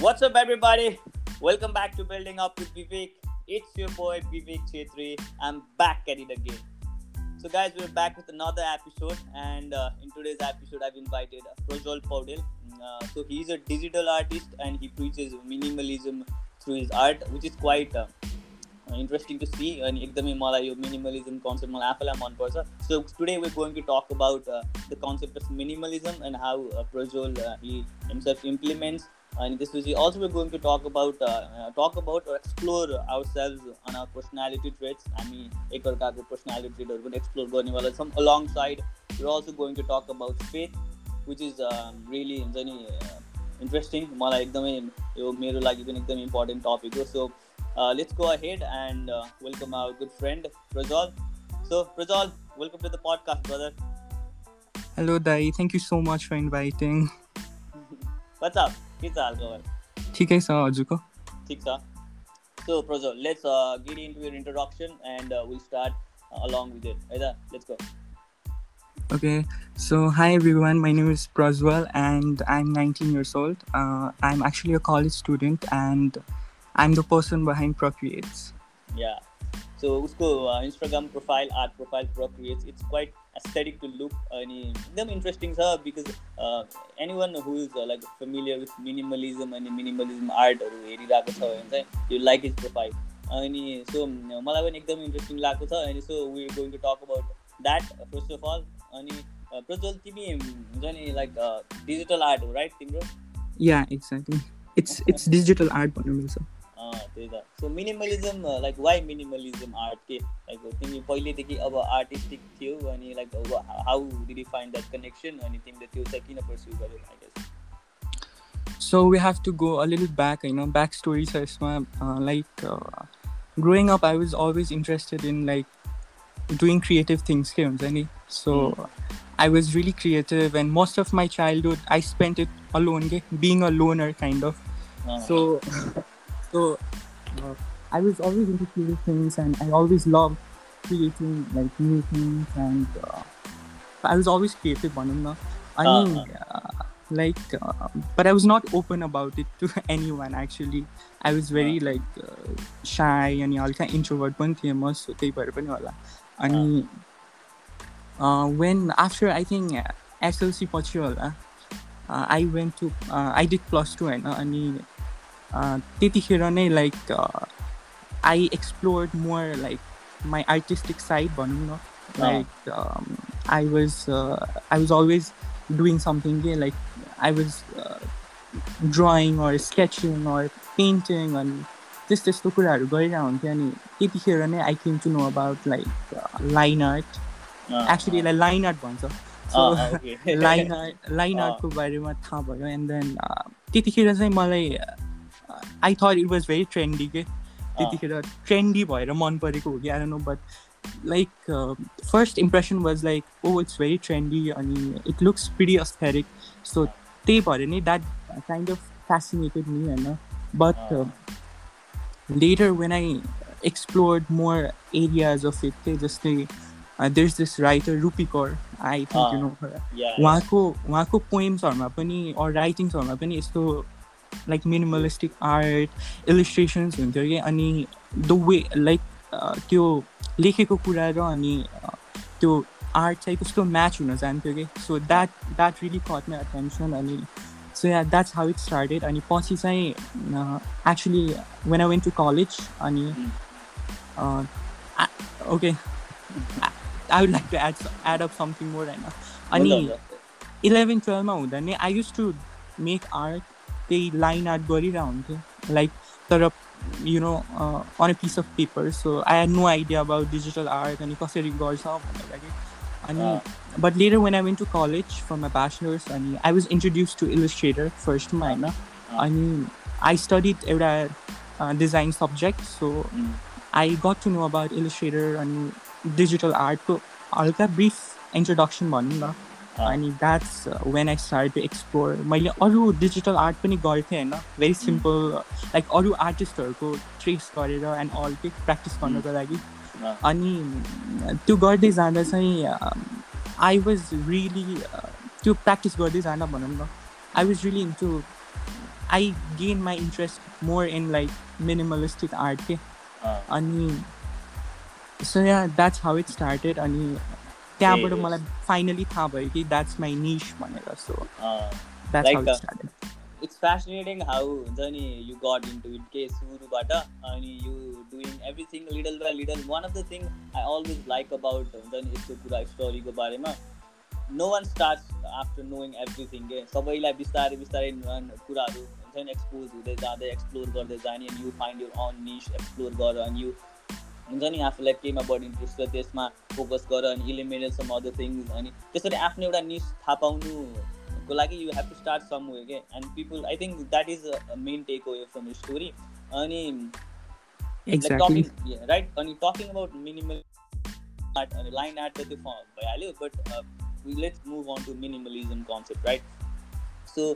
What's up, everybody? Welcome back to Building Up with Vivek. It's your boy Vivek Chetri. I'm back at it again. So, guys, we're back with another episode, and uh, in today's episode, I've invited uh, Prajwal Paudel. Uh, so, he's a digital artist and he preaches minimalism through his art, which is quite uh, interesting to see अनि एकदमै मलाई यो minimalism concept मलाई आफैलाई मनपर्छ so today we going to talk about the concept of minimalism and how Prajol he himself इम्प्लिमेन्ट्स अनि त्यसपछि also we going to talk about talk about explore our selves on our personality traits हामी एकअर्काको personality ट्रेडहरू पनि explore गर्नेवाला छौँ along side र also going to talk about faith which is really हुन्छ नि इन्ट्रेस्टिङ मलाई एकदमै यो मेरो लागि पनि एकदमै इम्पोर्टेन्ट टपिक हो so uh, let's go ahead and uh, welcome our good friend Prajal. So, Prajal, welcome to the podcast, brother. Hello, Dai. Thank you so much for inviting. What's up? It's alcohol. Okay, so Ajuko. Tiksa. So, Prozo, let's uh, get into your introduction and uh, we'll start uh, along with it. Aida, let's go. Okay, so hi everyone. My name is Praswell and I'm 19 years old. Uh, I'm actually a college student and I'm the person behind Procreates. Yeah, so usko uh, Instagram profile, art profile Procreates. It's quite aesthetic to look अनि एकदम interesting छ because any one who is like familiar with minimalism अनि minimalism आर्टहरू हेरिरहेको छ भने चाहिँ you like his profile अनि सो मलाई पनि एकदम इन्ट्रेस्टिङ लागेको छ अनि so we going to talk about that first of all अनि प्रज्वल तिमी हुन्छ नि लाइक डिजिटल आर्ट हो राइट तिम्रो? Yeah exactly it's it's digital art भन्नु मिल्छ। त्यही त so minimalism like why minimalism art के लाइक तिमी पहिलेदेखि अब आर्टिस्टिक थियौ अनि like how did you find that connection अनि तिमीले त्यो चाहिँ किन pursue गर्यौ I guess we have to go a little back, you know, backstory छ यसमा like uh, growing up I was always interested in like doing creative things के हुन्छ नि so I was really creative and most of my childhood I spent it alone के being a loner kind of so So uh, I was always into creative things, and I always loved creating like new things, and uh, I was always creative one of I mean, uh, like, but I was not open about it to anyone. Actually, I was very like shy and all kind introvert पनि थिएँ म so त्यही भएर पनि होला अनि when after I think SLC पछि होला I went to I did plus two होइन अनि त्यतिखेर नै like I explored more like my artistic side भनौँ न like I was I was always doing something के like I was drawing or sketching or painting अनि त्यस्तो त्यस्तो कुराहरू गरिरहेको हुन्थ्यो अनि त्यतिखेर नै I came to know about like line art actually यसलाई लाइन आर्ट भन्छ सो लाइन आर्ट लाइन आर्टको बारेमा थाहा भयो एन्ड देन त्यतिखेर चाहिँ मलाई I thought it was very trendy के त्यतिखेर ट्रेन्डी भएर मन परेको हो कि आएर no but like first impression was like oh it's very trendy अनि इट लुक्स प्रिटी अस्थेरिक सो त्यही भएर नै that kind of fascinated me होइन? But later when I explored more areas of it चाहिँ जस्तै there is this writer रुपिकर I think you know उहाँको उहाँको पोइम्सहरूमा पनि अर राइटिङ्सहरूमा पनि यस्तो लाइक मिनिमलिस्टिक आर्ट इलिस्ट्रेसन्स हुन्थ्यो कि अनि द वे लाइक त्यो लेखेको कुरा र अनि त्यो आर्ट चाहिँ कस्तो म्याच हुन जान्थ्यो कि। So that that really cut my attention अनि so yeah that's how it started अनि पछि चाहिँ actually when I went to college अनि okay I would like to add add up something more होइन अनि इलेभेन टुवेल्भमा हुँदा नै I used to make art त्यही लाइन आर्ट गरिरहेको हुन्थ्यो लाइक तर you know on a piece of paper so I had no idea about digital art अनि कसरी गर्छ भनेर कि अनि but later when I went to college for my bachelor's अनि I was introduce to Illustrator फर्स्टमा होइन अनि आई स्टडिड एउटा design subject so I got to know about Illustrator अनि डिजिटल आर्टको हल्का ब्रिफ इन्ट्रोडक्सन भनौँ न अनि that's when I start to explore मैले अरू डिजिटल आर्ट पनि गर्थेँ होइन? भेरी सिम्पल लाइक अरू आर्टिस्टहरूको ट्रेस गरेर एन्ड अल के प्र्याक्टिस गर्नको लागि। अनि त्यो गर्दै जाँदा चाहिँ आई वाज रियली त्यो प्र्याक्टिस गर्दै जाँदा भनौँ न I was really into I gain my interest more in like minimalistic art के? अनि so yeah that's how it started अनि त्यहाँबाट. मलाई फाइनली थाहा भयो कि द्याट्स माई निस भनेर सो इट्स फेसिनेटिङ हाउ हुन्छ नि you got into it के सुरुबाट अनि you doing everything little by little one of the thing I always like about हुन्छ नि यस्तो कुरा स्टोरीको बारेमा no one starts after knowing everything के? सबैलाई बिस्तारै बिस्तारै कुराहरू हुन्छ नि एक्सपोज हुँदै जाँदै एक्सप्लोर गर्दै जाने अनि you find your own niche explore गर अनि यु हुन्छ नि आफूलाई केमा बढी इन्ट्रेस्ट छ त्यसमा फोकस गर अनि इलिमिनेट सम अदर थिङ्स अनि त्यसरी आफ्नो एउटा निस थाहा पाउनुको लागि you have to start some way के and people I think that is main take away from story अनि राइट अनि टकिङ अबाउट मिनिमल आर्ट अनि लाइन आर्ट त त्यो भइहाल्यो but let's move on to minimalism concept right so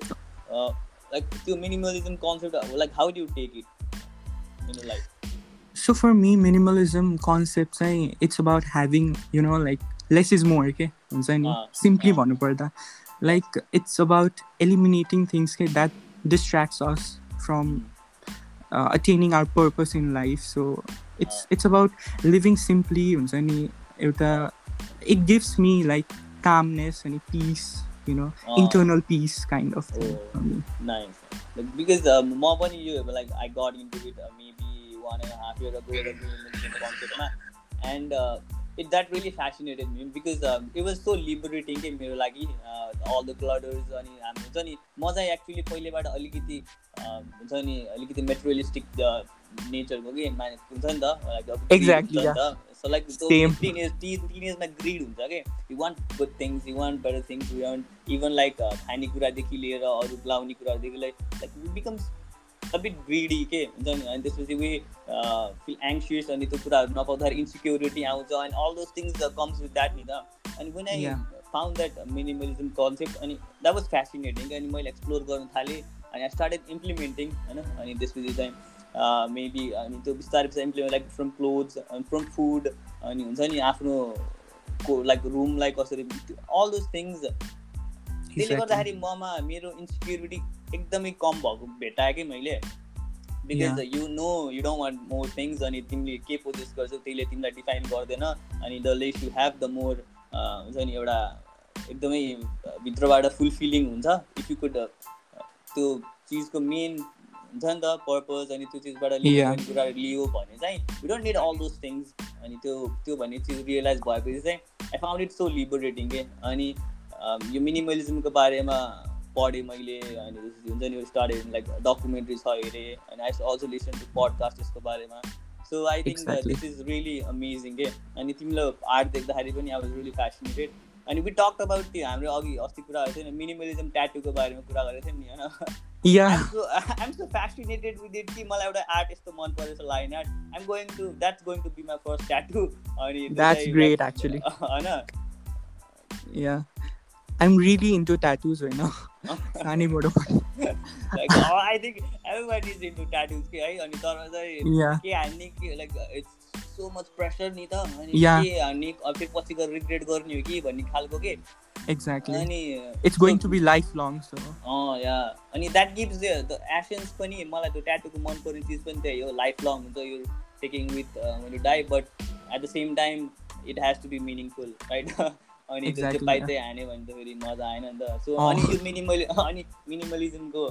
like त्यो minimalism concept like how do take it in life So for me, minimalism concept चाहिँ it's about having you know like less is more के हुन्छ नि अँ, simply अँ. भन्नुपर्दा like it's about eliminating things के that distracts us from uh, attaining our purpose in life so it's अँ. it's about living simply हुन्छ नि एउटा it gives me like calmness and peace you know अँ. internal peace kind of thing Oh. for me Nice. Like, because um, म पनि यो like I got into it uh, maybe one and a half year ago the minimalism concept मा and uh, it that really fascinated me because um, it was so liberating के मेरो लागि uh, all the clutters अनि हाम्रो हुन्छ नि म चाहिँ एक्चुली पहिलेबाट अलिकति uh, हुन्छ नि अलिकति मेटेरियलिस्टिक नेचरको कि माने हुन्छ नि त त। So like Same. टिनेज टिनेजमा ग्रिड हुन्छ कि। You want good things you want better things you want even like खानेकुरादेखि लिएर अरू लाउने कुरादेखि like like becomes bit greedy के हुन्छ नि अनि त्यसपछि वी फिल एङ्सियस अनि त्यो कुराहरू नपाउँदाखेरि इन्सिक्योरिटी आउँछ अनि all those things comes with that नि त अनि when I. Found that minimalism concept अनि द्याट वाज फेसिनेटिङ अनि मैले एक्सप्लोर गर्न थालेँ अनि आई स्टार्टेड इम्प्लिमेन्टिङ होइन अनि त्यसपछि चाहिँ मेबी अनि त्यो बिस्तारै बिस्तारै इम्प्लिमेन्ट लाइक फ्रम क्लोथ्स अनि फ्रम फुड अनि हुन्छ नि आफ्नो को लाइक रुमलाई कसरी अल दोज थिङ्स त्यसले. गर्दाखेरि ममा मेरो इन्सिक्युरिटी एकदमै कम भएको भेटाएँ कि मैले because you know you don't want more things अनि तिमीले के पोजेस गर्छौ त्यसले तिमीलाई डिफाइन गर्दैन अनि the less you have the more हुन्छ नि एउटा एकदमै भित्रबाट फुलफिलिङ हुन्छ। इफ यु कुड त्यो चिजको मेन हुन्छ नि त पर्पज अनि त्यो चिजबाट कुरा लियो भने चाहिँ you don't need all those things अनि त्यो त्यो भन्ने चिज रियलाइज भएपछि चाहिँ I found it so liberating के अनि यो मिनिमलिजमको बारेमा पढेँ मैले अनि हुन्छ नि स्टार्टेड लाइक डकुमेन्ट्री छ हेरेँ अनि I also listen to podcast यसको बारेमा. So I think. This is really amazing के? अनि तिमीलाई आर्ट देख्दाखेरि पनि आई वाज रियली फेसिनेटेड अनि वी टक अबाउट त्यो हाम्रो अघि अस्ति कुरा गरेको थियो नि मिनिमलिजम ट्याटुको बारेमा कुरा गरेको थियौँ नि होइन? I'm so fascinated with it कि मलाई एउटा आर्ट यस्तो मन परेछ line art I'm going to that's going to be my first tattoo अनि. होइन? I'm really into tattoos right now सानैबाट I think everybody is into tattoos कि है अनि तर चाहिँ के हान्ने के like it's so much pressure नि त अनि. के हान्ने फेरि पछि गएर रिग्रेट गर्ने हो कि भन्ने खालको के exactly. अनि it's going to be lifelong so. अँ या अनि द्याट गिभ्स द एसेन्स पनि मलाई त्यो ट्याटुको मन पर्ने चिज पनि त्यही हो लाइफ लङ हुन्छ यो taking with you die but at the same time it has to be meaningful right अनि त्यो Exactly, चाहिँ पाइँदै हान्यो भने त फेरि मजा आएन नि त सो अँ। अनि यो मिनिमल अनि मिनिमलिजमको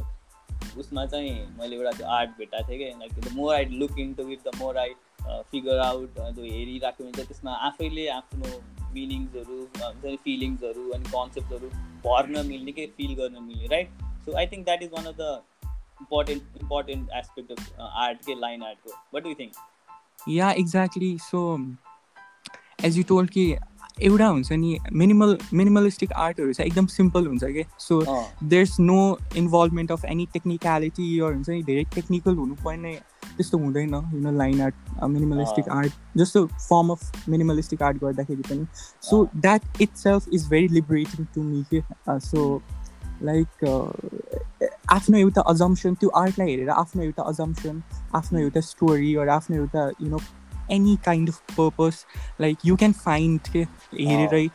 उसमा चाहिँ मैले एउटा त्यो आर्ट भेटाएको थिएँ कि like the more I look into it the more I figure out त्यो हेरिराख्यो भने चाहिँ त्यसमा आफैले आफ्नो मिनिङ्सहरू हुन्छ नि फिलिङ्सहरू अनि कन्सेप्टहरू भर्न मिल्ने के फिल गर्न मिल्ने right so I think that is one of the important important aspect of art के line आर्टको what do think yeah exactly so as you told कि एउटा हुन्छ नि मिनिमल मिनिमलिस्टिक आर्टहरू चाहिँ एकदम सिम्पल हुन्छ कि? So there's no involvement of any technicality यो हुन्छ नि धेरै टेक्निकल हुनुपर्ने त्यस्तो हुँदैन you know line art minimalistic. Art जस्तो फर्म अफ मिनिमलिस्टिक आर्ट गर्दाखेरि पनि। So. That itself is very liberating to me के? सो लाइक आफ्नो एउटा अजम्सन त्यो आर्टलाई हेरेर आफ्नो एउटा अजम्सन आफ्नो एउटा स्टोरी or आफ्नो एउटा you know any kind of purpose like you can find के हेरेरै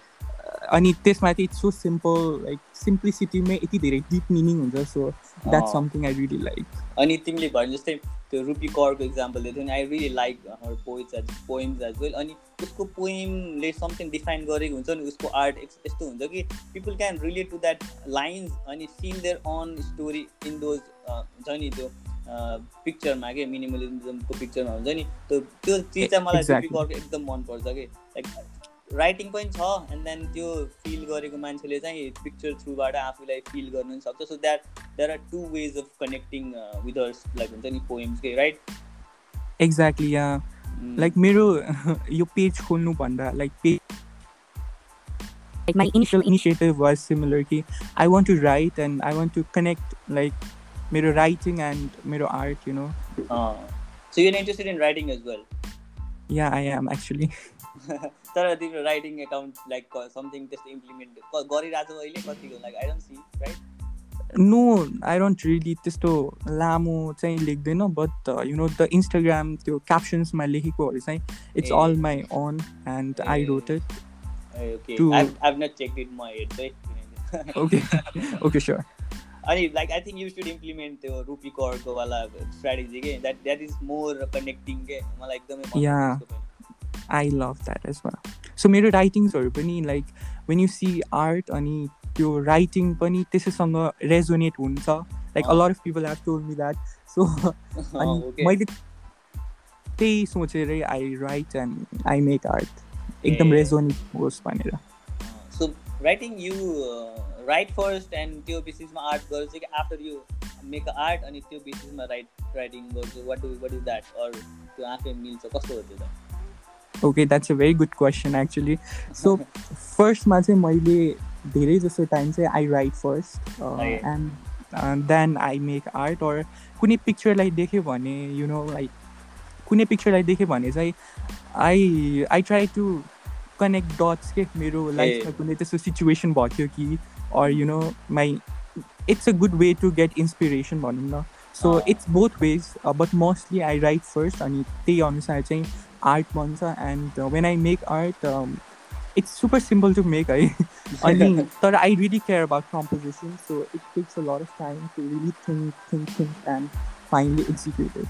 अनि त्यसमा चाहिँ इट्स सो सिम्पल लाइक सिम्प्लिसिटीमै यति धेरै डिप मिनिङ हुन्छ so that's something I really like अनि तिमीले भने जस्तै त्यो रुपी करको इक्जाम्पल दिएको थियो नि I really like her poets as poems as well अनि उसको पोइमले समथिङ डिफाइन गरेको हुन्छ नि उसको आर्ट यस्तो हुन्छ कि people can relate to that lines अनि feel their own story in those हुन्छ नि त्यो पिक्चरमा के मिनिमलिजमको पिक्चरमा हुन्छ नि? त्यो त्यो चिज चाहिँ मलाई रुपी करको एकदम मनपर्छ कि? लाइक राइटिङ पनि छ एन्ड देन त्यो फिल गरेको मान्छेले चाहिँ पिक्चर थ्रुबाट आफूलाई फिल गर्नु पनि सक्छ। So that there are two ways of connecting with ours like हुन्छ नि पोइम्सकै राइट एक्ज्याक्टली या लाइक मेरो यो page खोल्नुभन्दा like page like my initial initiative was similar ki i want to write and i want to connect like मेरो writing and मेरो you know. Uh, so you're interested in writing as well? Yeah i am actually. तर तिम्रो writing account like something त्यस्तो implement गरिरहेको छौ अहिले? कतिको like I don't see right no I don't really त्यस्तो लामो चाहिँ लेख्दैन but you know the Instagram त्यो क्याप्सन्समा लेखेकोहरू चाहिँ it's all my own and I wrote it okay okay sure अनि like I think you should implement त्यो रुपी करको वाला स्ट्राटेजी के? That that is more connecting के? मलाई एकदमै I love that as well so मेरो राइटिङ्सहरू पनि like when you see art अनि त्यो राइटिङ पनि त्यसैसँग रेजोनेट हुन्छ। Like a lot of people have told me that so अनि मैले त्यही सोचेरै I write and I make art एकदम रेजोनेट होस् भनेर। Writing you write first and त्यो बेसिसमा आर्ट गर्छु कि आफ्टर यु मेक आर्ट अनि त्यो बेसिसमा राइट राइटिङ गर्छु what do what is that अरू त्यो आफै मिल्छ कस्तो हो त्यो त? Okay that's a very good question actually so फर्स्टमा चाहिँ मैले धेरै जस्तो टाइम चाहिँ I write first and then I make art or कुनै पिक्चरलाई देख्यो भने यु नो लाइक कुनै पिक्चरलाई देख्यो भने चाहिँ I I try to connect dots के मेरो लाइफमा कुनै त्यस्तो सिचुएसन भएको थियो कि or you know my it's a good way to get inspiration भनौँ न so it's both ways but mostly I write first अनि त्यही अनुसार चाहिँ आर्ट भन्छ and when I make art it's super simple to make है अनि तर I really care about composition so it takes a lot of time to really think think think and finally executed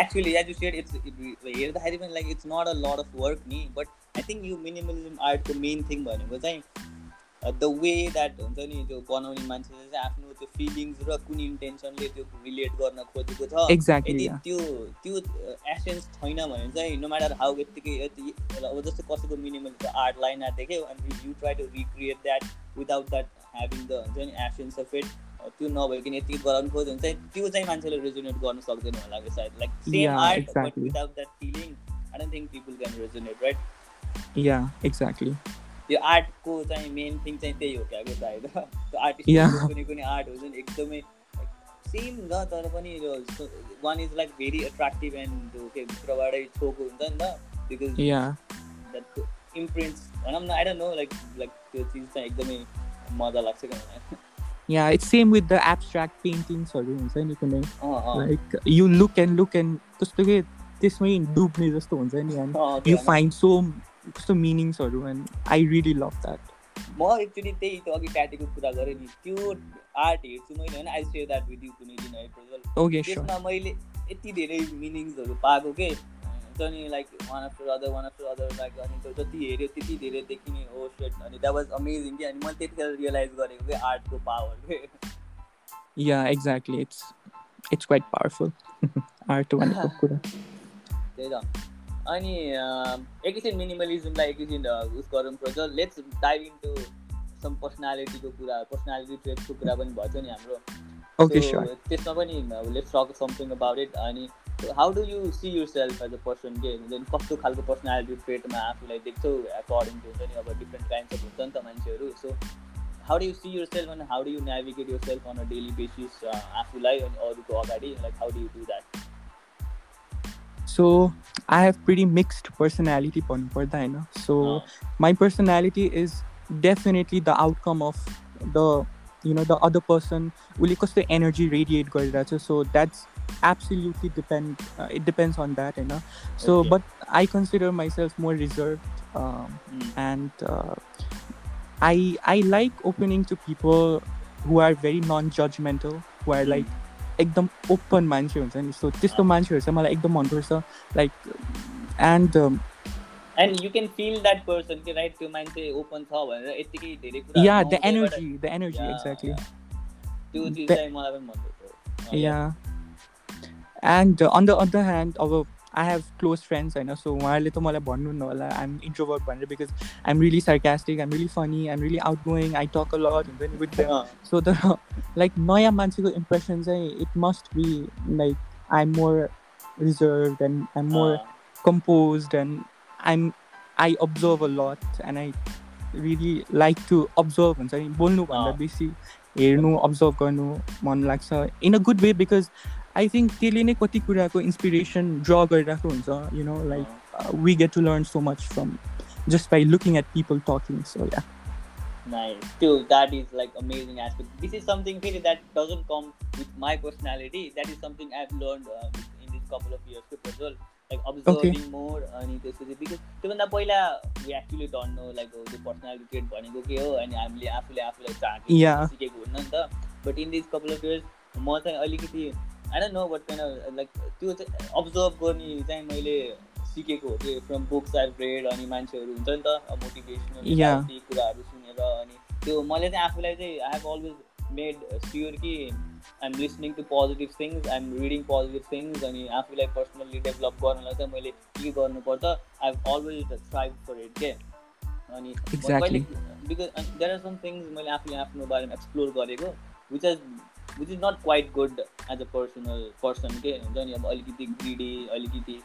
actually as you said it's हेर्दाखेरि पनि like it's not a lot of work नि but I think यो minimalism आर्टको main thing भनेको चाहिँ the way that हुन्छ नि त्यो बनाउने मान्छेले चाहिँ आफ्नो त्यो फिलिङ्स र कुन इन्टेन्सनले त्यो रिलेट गर्न खोजेको छ। यदि त्यो त्यो एसेन्स छैन भने चाहिँ नो म्याटर हाउ यत्तिकै यति अब जस्तो कसैको मिनिमल आर्ट लाइन देख्यो अनि you try to recreate that without that having the हुन्छ नि एसेन्स अफ इट त्यो नभइकन यति गराउनु खोज्यो भने चाहिँ त्यो चाहिँ मान्छेले रेजोनेट गर्न सक्दैन होला कि सायद like same art but without that feeling I don't think people can resonate right yeah exactly त्यो आर्टको चाहिँ मेन थिङ चाहिँ त्यही हो क्या सायद। त्यो आर्टिस्ट कुनै कुनै आर्ट हुन्छ नि एकदमै सेम र तर पनि one is like very attractive and के भित्रबाटै छोको हुन्छ नि त बिकज द्याट इम्प्रिन्ट्स भनौँ न I don't know like like त्यो चिज चाहिँ एकदमै मजा लाग्छ क्या मलाई। Yeah it's same with the abstract पेन्टिङ्सहरू हुन्छ नि कुनै like you look and look and कस्तो के त्यसमै डुब्ने जस्तो हुन्छ नि एन्ड यु फाइन्ड सो कस्तो मिनिङ्सहरू and I really love that म एक्चुली त्यही त्यो अघि ट्याटेको कुरा गरेँ नि त्यो आर्ट हेर्छु मैले होइन I share that with you कुनै दिन है त्यसमा मैले यति धेरै मिनिङ्सहरू पाएको के हुन्छ नि like one after other one after other like अनि जति हेऱ्यो त्यति धेरै देखिने हो सेट अनि द्याट वाज अमेजिङ कि अनि मैले त्यतिखेर रियलाइज गरेको कि आर्टको पावर के। Yeah exactly it's it's quite powerful art भनेको कुरा। त्यही त। अनि एकैछिन मिनिमलिजमलाई एकैछिन उस गरौँ पर्छ लेट्स डाइभ इन्टु सम पर्सनालिटीको कुरा पर्सनालिटी ट्रेड्सको कुरा पनि भयो नि हाम्रो। त्यसमा पनि let's talk something about it अनि how do you see yourself as a person के देन कस्तो खालको पर्सनालिटी ट्रेडमा आफूलाई देख्छौ? एकर्डिङ टु हुन्छ नि अब डिफ्रेन्ट काइन्ड्स अफ हुन्छ नि त मान्छेहरू। So how do you see yourself अनि how do you navigate yourself on a daily basis आफूलाई अनि अरूको अगाडि? Like how do you do that So I have pretty mixed personality भन्नुपर्दा होइन? So my personality is definitely the outcome of the you know the other person उसले कस्तो energy radiate गरिरहेको छ so that's absolutely depend uh, it depends on that you know so Okay. but i consider myself more reserved um, Mm. and uh, i i like opening to people who are very non-judgmental who are Mm. like एकदम open मान्छे हुन्छ नि so त्यस्तो अँ। मान्छेहरू चाहिँ मलाई एकदम मनपर्छ like and and you can feel that person कि राइट त्यो मान्छे ओपन छ भनेर यत्तिकै धेरै कुरा या the energy the energy exactly त्यो चिज The- चाहिँ मलाई पनि मनपर्छ या And on the other hand अब आई हेभ क्लोज फ्रेन्ड्स होइन सो उहाँहरूले त मलाई भन्नु न होला आइएम इन्ट्रोभर्ट भनेर because I'm really sarcastic I'm really funny I'm really outgoing I talk a lot हुन्छ नि विथ देम अँ, सो तर लाइक नयाँ मान्छेको इम्प्रेसन चाहिँ it must be like I am more reserve and I am more uh, composed and I'm I observe a lot and I really like to observe हुन्छ नि बोल्नुभन्दा अँ। बेसी हेर्नु अब्जर्भ गर्नु मन लाग्छ in a good way because I think त्यसले नै कति कुराको इन्सपिरेसन ड्र गरिरहेको हुन्छ you know like we get to learn so much from just by looking at people talking so yeah Nice. Dude, that is like amazing aspect. This is something really that doesn't come with my personality. That is something I've learned uh, in this couple of years as well. Like observing more अनि त्यसपछि because त्योभन्दा पहिला we actually don't know like त्यो personality trait भनेको के हो अनि हामीले आफूले आफूलाई चाहेको. सिकेको हुन्न नि त but in this couple of years म चाहिँ अलिकति I don't know but kind like त्यो चाहिँ अब्जर्भ गर्ने चाहिँ मैले सिकेको हो कि फ्रम बुक्स आइभ रेड अनि मान्छेहरू हुन्छ नि त मोटिभेसनल Yeah. कुराहरू सुनेर अनि त्यो मैले चाहिँ आफूलाई चाहिँ I have always made sure कि I'm listening to positive things I'm reading positive things अनि आफूलाई पर्सनल्ली डेभलप गर्नलाई चाहिँ मैले के गर्नुपर्छ I have always strive for it के अनि Exactly. Because there are some things मैले आफूले आफ्नो बारेमा एक्सप्लोर गरेको which is which is not quite good as a personal person के हुन्छ नि अब अलिकति ग्रिडी अलिकति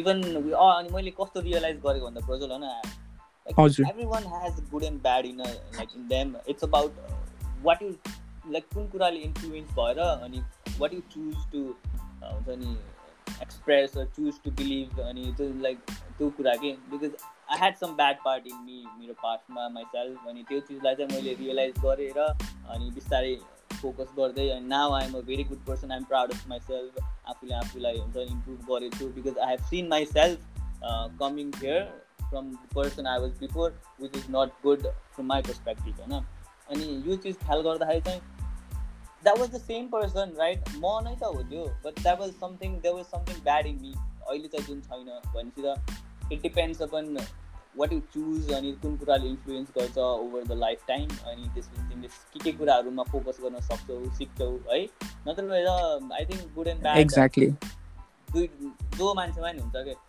इभन अनि मैले कस्तो रियलाइज गरेको भन्दा प्रजल होइन। Everyone has good and bad in like in them it's about what you like कुन कुराले इन्फ्लुएन्स भएर अनि वाट यु चुज टु हुन्छ नि एक्सप्रेस चुज टु बिलिभ अनि त्यो लाइक त्यो कुरा के because I had some bad part in me मेरो पास्टमा माइसेल्फ अनि त्यो चिजलाई चाहिँ मैले रियलाइज गरेर अनि बिस्तारै फोकस गर्दै अनि now I am a very good person I am proud of myself आफूले आफूलाई हुन्छ इम्प्रुभ गरेको छु because I have seen myself coming here from person I was before which is not good from my perspective होइन अनि यो चिज ख्याल गर्दाखेरि चाहिँ that was the same person right म नै त हो त्यो but that was something that was something bad in me अहिले चाहिँ जुन छैन भनेपछि त it depends upon what you choose अनि कुन कुराले इन्फ्लुएन्स गर्छ ओभर द लाइफ टाइम अनि त्यसपछि तिमीले के के कुराहरूमा फोकस गर्न सक्छौ सिक्छौ है नत्र भएर I think good and bad exactly दुई जो मान्छेमा नि हुन्छ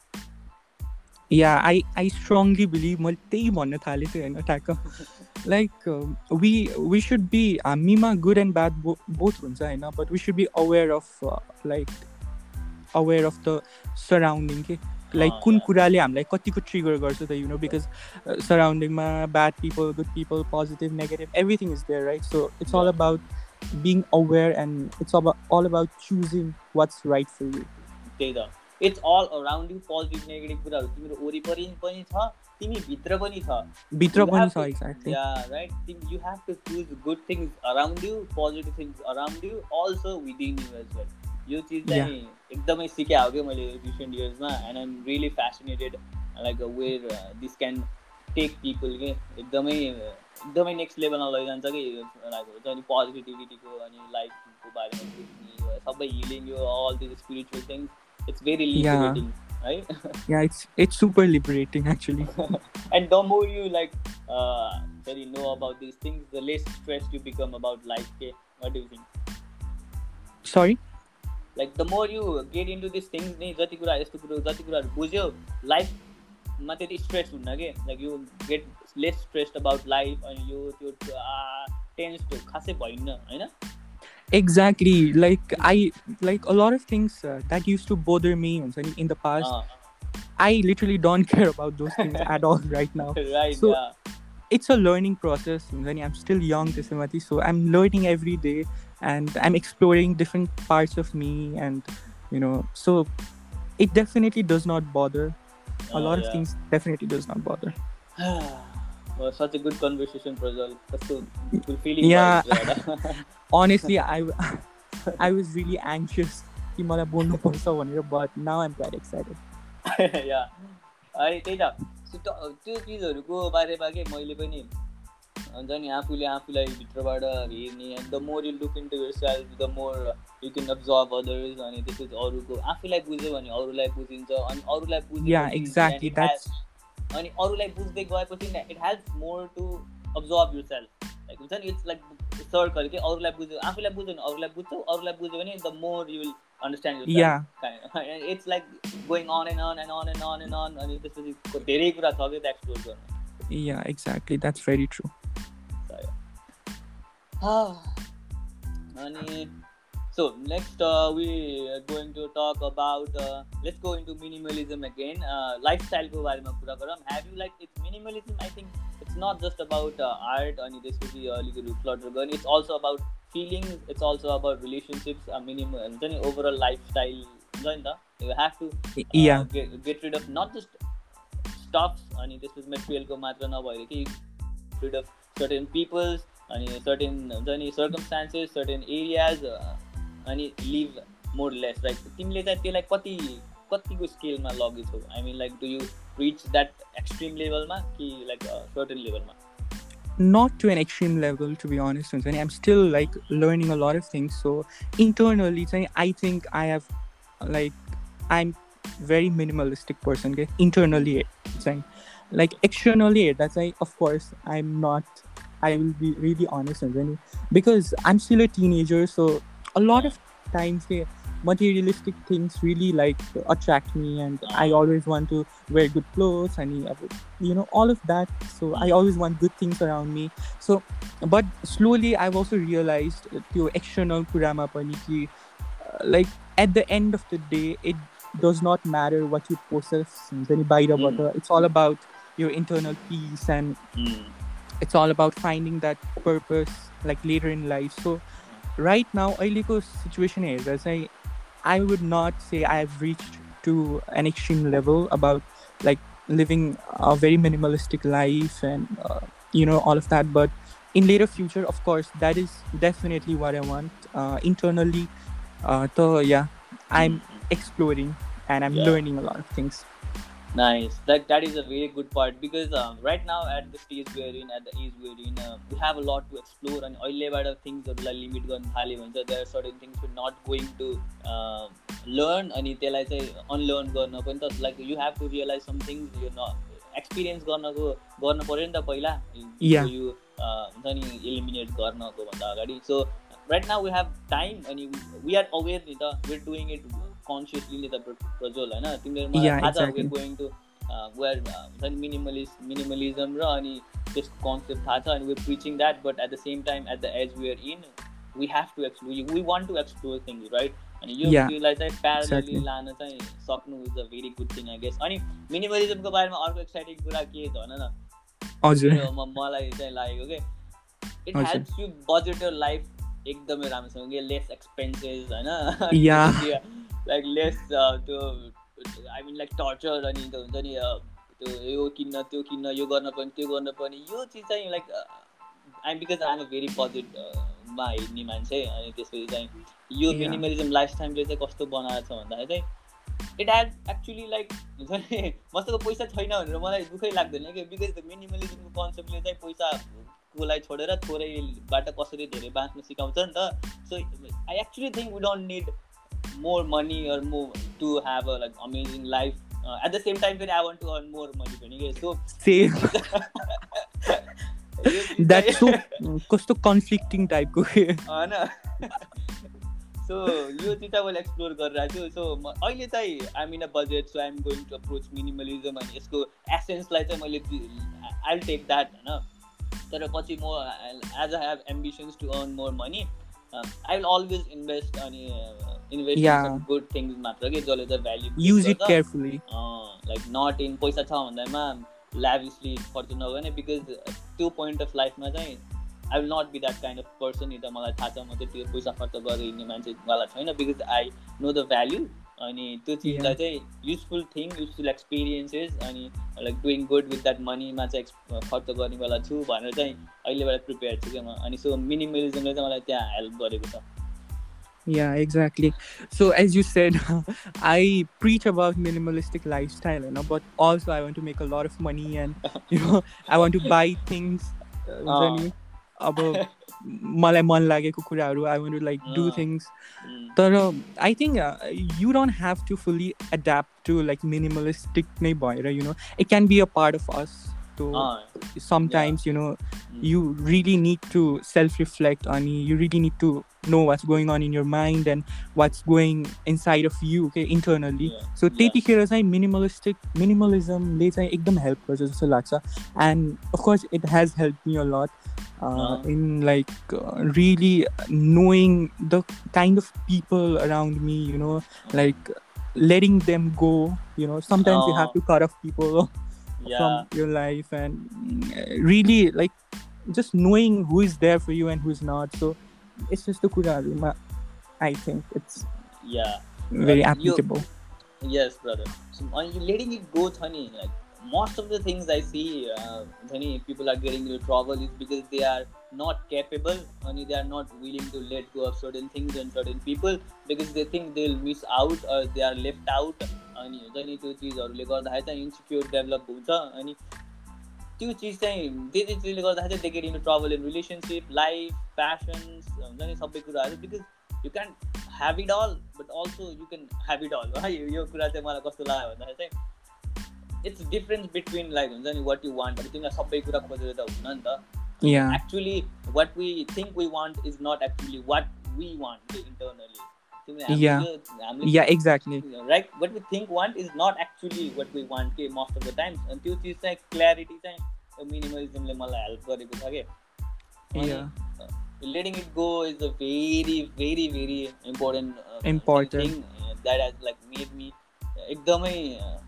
क्या yeah I I strongly believe मैले त्यही भन्न थालेको थिएँ होइन ठ्याक्क like we we should be हामीमा गुड एन्ड ब्याड बो बोथ हुन्छ होइन but we should be aware of like aware of the surrounding के लाइक अँ, कुन yeah. कुराले हामीलाई कतिको ट्रिगर गर्छ त you know because सराउन्डिङमा bad people good people positive negative everything is there right so it's all Yeah. About being aware and it's अब all about choosing what's right for you त्यही त it's all around you positive negative कुराहरू। तिम्रो वरिपरि पनि छ तिमी भित्र पनि छ। भित्र पनि छ exactly Yeah, right. Think You have to choose good things around you, positive things around you, also within you as well. यो चिज चाहिँ एकदमै सिके हो क्या मैले recent इयर्समा and I'm really fascinated like where this can take people के? एकदमै एकदमै नेक्स्ट लेभलमा लैजान्छ कि? लाइक हुन्छ नि पोजिटिभिटीको अनि लाइफको बारेमा बुझ्ने यो सबै हिलिङ यो all this spiritual things It's very Yeah. Liberating है Yeah, it's it's super liberating actually. and the more you like uh sorry know about these things the less stressed you become about life okay? what do you think Sorry. like the more you get into these things नि जति कुरा यस्तो कुरो जति कुराहरू बुझ्यो लाइफमा त्यति स्ट्रेस हुन्न कि like you get less stressed about life अनि यो त्यो टेन्स खासै भइन्न होइन exactly like i like a lot of things uh, that used to bother me in, in the past uh. i literally don't care about those things at all right now right so yeah. it's a learning process when i'm still young so i'm learning every day and i'm exploring different parts of me and you know so it definitely does not bother a oh, lot yeah. of things definitely does not bother well, such a good conversation Prajal कस्तो fulfilling Yeah. vibes, right? honestly i I was really anxious कि मलाई बोल्नुपर्छ भनेर but now I'm quite excited. या अनि त्यही त so त- त्यो चिजहरूको बारेमा के मैले पनि हुन्छ नि आफूले आफूलाई भित्रबाट हेर्ने the more you look into yourself the more you can observe others अनि त्यसपछि अरूको आफूलाई बुझ्यो भने अरूलाई बुझिन्छ अनि अरूलाई बुझ्यो. That's अनि अरूलाई बुझ्दै गएपछि it help more to observe yourself like हुन्छ नि इट्स लाइक सर्कल के अरूलाई बुझ्यो आफूलाई बुझ्यो भने अरूलाई बुझ्छौ अरूलाई बुझ्यो भने the more you will understand your. It's like going on and on and on and on and on अनि त्यसपछि धेरै कुरा छ कि एक्सप्लोर गर्नु Yeah, exactly. That's very true. अनि so next we going to talk about let's go into minimalism again लाइफस्टाइलको बारेमा कुरा गरौँ have you like it's minimalism I think it's not just about art अनि त्यसपछि अलिकति फ्लटर गर्ने it's also about feeling it's also about relationships minimum हुन्छ नि overall lifestyle हुन्छ नि त you have to Yeah. Get rid of not just stuffs अनि त्यसपछि मेटेरियलको मात्र नभएर कि रिड अफ सर्टेन पिपल्स अनि सर्टेन हुन्छ नि सर्कमस्टान्सेस सर्टेन एरियाज अनि लिभ मोर लेस लाइक तिमीले चाहिँ त्यसलाई कति कतिको स्केलमा लगेछौ I mean like do you reach that extreme लेभलमा कि लाइक सर्टेन लेभलमा not to an extreme level to be honest हुन्छ नि i'm still like learning a lot of things so internally चाहिँ i think i have like i'm very minimalistic person okay internally चाहिँ like externally हेर्दा चाहिँ of course i'm not i will be really honest हुन्छ नि because i'm still a teenager so a lot of times the materialistic things really like attract me and i always want to wear good clothes and you know all of that so i always want good things around me so but slowly i've also realized your external kurama pani ki uh, like at the end of the day it does not matter what you possess mm. it's all about your internal peace and mm. it's all about finding that purpose like later in life so right now अहिलेको situation हेर्दा चाहिँ I would not say I've reached to an extreme level about like living a very minimalistic life and uh, you know all of that but in later future of course that is definitely what I want uh, internally uh, so yeah I'm exploring and I'm Yeah. learning a lot of things Nice. That that is a very good part because um, right now at the stage we're in, at the age we're in, uh, we have a lot to explore and अहिलेबाट थिङ्सहरूलाई limit गर्न थाल्यो भने चाहिँ there are certain things we're not going to uh, learn अनि त्यसलाई चाहिँ unlearn गर्न पनि त like you have to realise some things यो न एक्सपिरियन्स गर्नको गर्नु पऱ्यो नि त पहिला Yeah. यो हुन्छ नि इलिमिनेट गर्नको भन्दा अगाडि so right now we have time अनि वी आर अवेर नि त वेयर डुइङ इट consciously प्र- प्रज्वल होइन? तिमीहरू थाहा छ. गोइङ टु वेयर हुन्छ नि मिनिमलिस मिनिमलिजम र अनि त्यसको कन्सेप्ट थाहा छ अनि we preaching that but at the same time at the age where in we have to explore we want to explore things right अनि यो चिजलाई चाहिँ exactly. लान चाहिँ सक्नु is a very good thing I guess अनि मिनिमलिजमको बारेमा अर्को एक्साइटिङ कुरा के छ भन न? हजुर। मलाई चाहिँ लागेको के it. Helps you budget life एकदमै राम्रोसँग के लेस एक्सपेन्सेस. होइन? लाइक लेस त्यो आई मिन लाइक टर्चर अनि त्यो हुन्छ नि uh, त्यो यो किन्न त्यो किन्न यो गर्न पनि त्यो गर्न पनि यो चिज चाहिँ like I because I'm a very बजेटमा हिँड्ने मान्छे अनि त्यसपछि चाहिँ यो. मिनिमलिजम लाइफ टाइमले चाहिँ कस्तो बनाएको छ भन्दाखेरि चाहिँ इट हेज एक्चुली लाइक हुन्छ नि मसँग पैसा छैन भनेर मलाई दुःखै लाग्दैन कि बिकज द मिनिमलिजमको कन्सेप्टले चाहिँ पैसाकोलाई छोडेर थोरैबाट कसरी धेरै बाँच्न सिकाउँछ नि त so I actually think we don't need more money or more to have a like amazing life at the same time फेरि I want to earn more money पनि के सो सेम द्याट सो कस्तो conflicting टाइपको होइन so यो चाहिँ मैले explore गरिरहेको छु सो म अहिले चाहिँ I'm in a budget so I'm going to approach minimalism अनि यसको एसेन्सलाई चाहिँ मैले आई टेक द्याट होइन तर पछि म as a have ambitions to earn more money I will always invest अनि इन्भेस्ट Yeah. गुड थिङ्स मात्र कि जसले चाहिँ value use it carefully like not in पैसा छ भन्दामा ल्याभिसली खर्च नगर्ने बिकज त्यो पोइन्ट अफ लाइफमा चाहिँ I will not be that kind of person नि त मलाई थाहा छ म चाहिँ त्यो पैसा खर्च गरेर हिँड्ने मान्छेवाला छैन because I know the value अनि त्यो चिजलाई चाहिँ युजफुल थिङ युजफुल एक्सपिरियन्सेस अनि like doing good with that मनीमा चाहिँ खर्च गर्नेवाला छु भनेर चाहिँ अहिलेबाट प्रिपेयर छु क्या म अनि सो मिनिमलिजमले चाहिँ मलाई त्यहाँ हेल्प गरेको छ Yeah, exactly. So as you said, I preach about minimalistic lifestyle, you know, but also I want to make a lot of money and you know, I want to buy things. uh, नि, अब मलाई मन लागेको कुराहरू I want to like do. Things. तर I think you don't have to fully adapt to like minimalistic नै भएर you know it can be a part of us तो अँ, sometimes you know Mm. you really need to self reflect on you really need to know what's going on in your mind and what's going inside of you okay internally Yeah, so yeah. त्यतिखेर चाहिँ minimalistic minimalismले चाहिँ एकदम help गर्छ जस्तो लाग्छ and of course it has helped me a lot uh, Uh. in like uh, really knowing the kind of people around me you know like letting them go you know sometimes you have Uh. to cut off people yeah. from your life and mm, really like just knowing who is there for you and who's not so it's just the kuraruma i think it's yeah. very you- applicable Yes, brother. So, are you letting it go, Thani? Like most of the things I see, uh, Thani, people are getting into trouble is because they are not capable, and they are not willing to let go of certain things and certain people because they think they'll miss out or they are left out. अनि हुन्छ नि त्यो चिजहरूले गर्दाखेरि चाहिँ insecure develop हुन्छ अनि त्यो चिज चाहिँ त्यो चाहिँ चिजले गर्दाखेरि चाहिँ they get in trouble in relationship life passions हुन्छ नि सबै कुराहरू because you can have it all but also you can have it all है यो कुरा चाहिँ मलाई कस्तो लाग्यो भन्दाखेरि चाहिँ इट्स डिफरेन्स बिट्विन लाइक हुन्छ नि वाट यु वान्ट अब तिमीलाई सबै कुरा खोजेर त हुन्न नि त। Actually what we think we want is not actually what we want internally Yeah. हामीले हामीले yeah exactly right what we think want is not actually what we want के मोस्ट अफ द टाइम्स अनि त्यो चिज चाहिँ clarity चाहिँ मिनिमलिजमले मलाई help गरेको छ कि yeah letting it go is a very very very important uh, Important. thing uh, that has like made me एकदमै uh,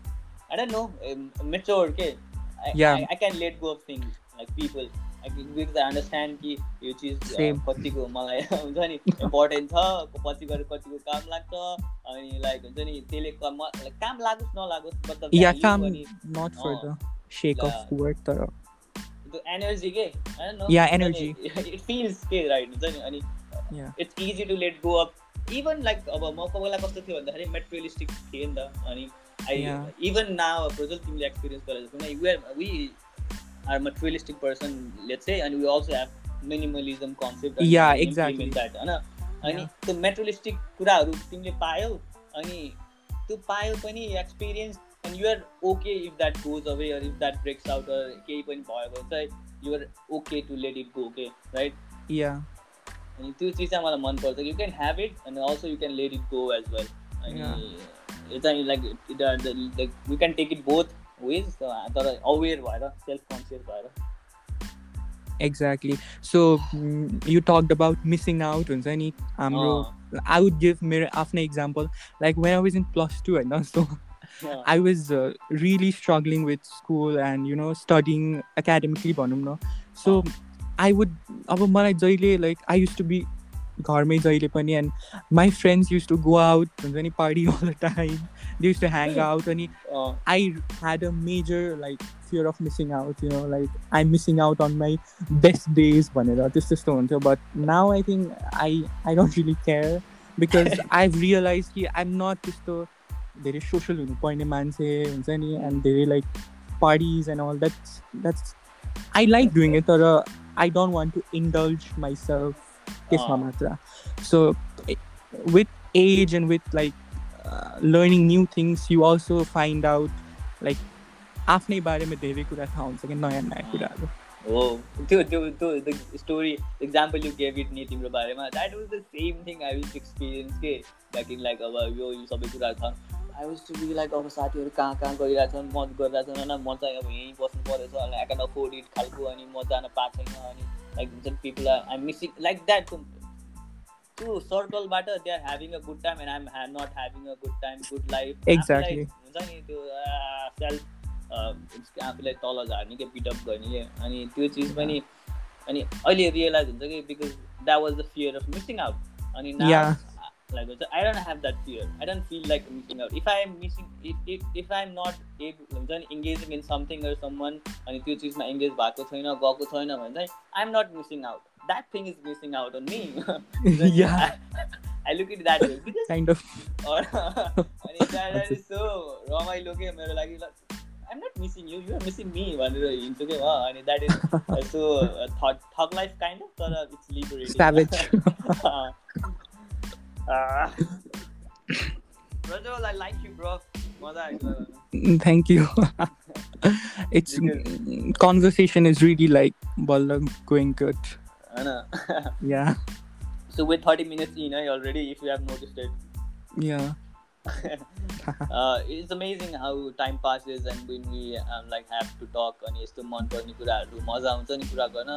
I don't know um, mature के I, Yeah. I, I can let go of Understand कि यो चिज. कतिको मलाई हुन्छ नि important छ पछि गएर कतिको काम लाग्छ अनि लाइक हुन्छ नि त्यसले कम लागोस् नलागोस् एनर्जी के? It feels के राइट हुन्छ नि अनि it's easy to let go of even like अब म कोही बेला कस्तो थियो भन्दाखेरि मेटेरियलिस्टिक थिएँ नि त अनि आई. इभन नाउ प्रजल तिमीले एक्सपिरियन्स गरेर we are materialistic person let's say अनि we also have minimalism concept Yeah, exactly. That होइन अनि. त्यो मेटेरियलिस्टिक कुराहरू तिमीले पायौ अनि त्यो पायो पनि experience and you're okay if that goes away or if that breaks out केही पनि भयो भने चाहिँ you're okay to let it go के राइट yeah. अनि त्यो चिज चाहिँ मलाई मनपर्छ। यु क्यान ह्याभ इट अनि also you can let it go as well अनि यो like like you can take it both ways तर अवेर भएर सेल्फ कन्सियस भएर so mm, you talked about missing out हुन्छ नि हाम्रो I would give मेरो आफ्नै example like when I was in plus two होइन I was uh, really struggling with school and you know studying academically भनौँ न so I would अब मलाई जहिले like I used to be घरमै जहिले पनि and my friends used to go out हुन्छ नि party all the time they used to hang out अनि अँ, I had a major like fear of missing out you know like I'm missing out on my best days भनेर त्यस्तो त्यस्तो हुन्थ्यो but now I think I I don't really care because I've realized कि I'm not त्यस्तो धेरै social हुनुपर्ने मान्छे हुन्छ नि and धेरै like parties and all that's that's I like doing it तर I don't want to indulge myself त्यसमा. मात्र। With age and with like uh, learning new things you also find out like आफ्नै बारेमा धेरै कुरा थाहा हुन्छ कि नयाँ नयाँ कुराहरू। हो त्यो त्यो त्यो story example you gave it नि तिम्रो बारेमा that was the same thing I was experience के? ब्याक इन लाइक अब यो यो सबै कुराहरू छ I was to be like अब साथीहरू कहाँ कहाँ गइरहेछन् म गरिरहेछन् होइन? म चाहिँ अब यहीँ बस्नु परेछ अनि आई क्यान अफोर्ड इट खालको अनि म जान पाएको छैन अनि लाइक हुन्छ नि people are I missing like that त्यो सर्कलबाट they are having a good time and I'm ह्या not having a good time good life Exactly. हुन्छ नि त्यो सेल्फ आफूलाई तल झार्ने के बिटअप गर्ने के अनि त्यो चिज पनि अनि अहिले रियलाइज हुन्छ कि because that was the fear of missing out अनि Yeah. लाइक हुन्छ I don't have that fear I don't feel like missing out if I am missing if if if I am not एब हुन्छ नि engaging in something or someone अनि त्यो चिजमा engage भएको छैन गएको छैन भने चाहिँ I am not missing out that thing is missing out on me Yeah. I look at it that way because kind of or अनि that, that is so रमाइलो के मेरो लागि I'm not missing you, you are missing me भनेर हिँड्छु के म अनि that is uh, so uh, thug, thug life kind of तर it's liberating savage Ah. Rajol, I like you bro मजा आयो thank you it's Because- conversation is really like balla going good होइन yeah So we're 30 minutes in eh, already if you have noticed it. yeah uh, it's amazing how time passes and when we um, like have to talk अनि यस्तो मन पर्ने कुराहरू मजा आउँछ नि कुरा गर्न